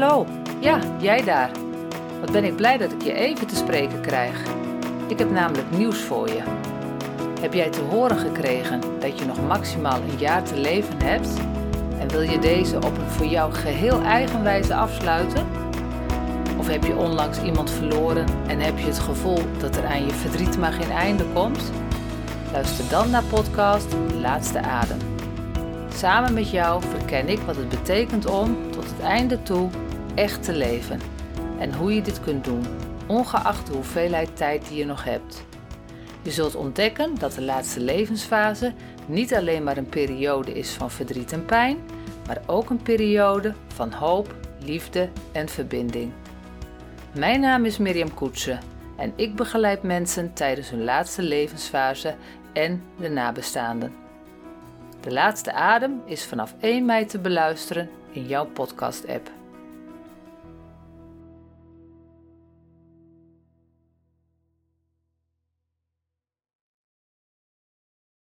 hallo. Ja, jij daar. Wat ben ik blij dat ik je even te spreken krijg. Ik heb namelijk nieuws voor je. Heb jij te horen gekregen dat je nog maximaal een jaar te leven hebt? En wil je deze op een voor jou geheel eigen wijze afsluiten? Of heb je onlangs iemand verloren en heb je het gevoel dat er aan je verdriet maar geen einde komt? Luister dan naar podcast Laatste Adem. Samen met jou verken ik wat het betekent om tot het einde toe echt te leven en hoe je dit kunt doen, ongeacht de hoeveelheid tijd die je nog hebt. Je zult ontdekken dat de laatste levensfase niet alleen maar een periode is van verdriet en pijn, maar ook een periode van hoop, liefde en verbinding. Mijn naam is Mirjam Koetsen en ik begeleid mensen tijdens hun laatste levensfase en de nabestaanden. De laatste adem is vanaf 1 mei te beluisteren in jouw podcast-app.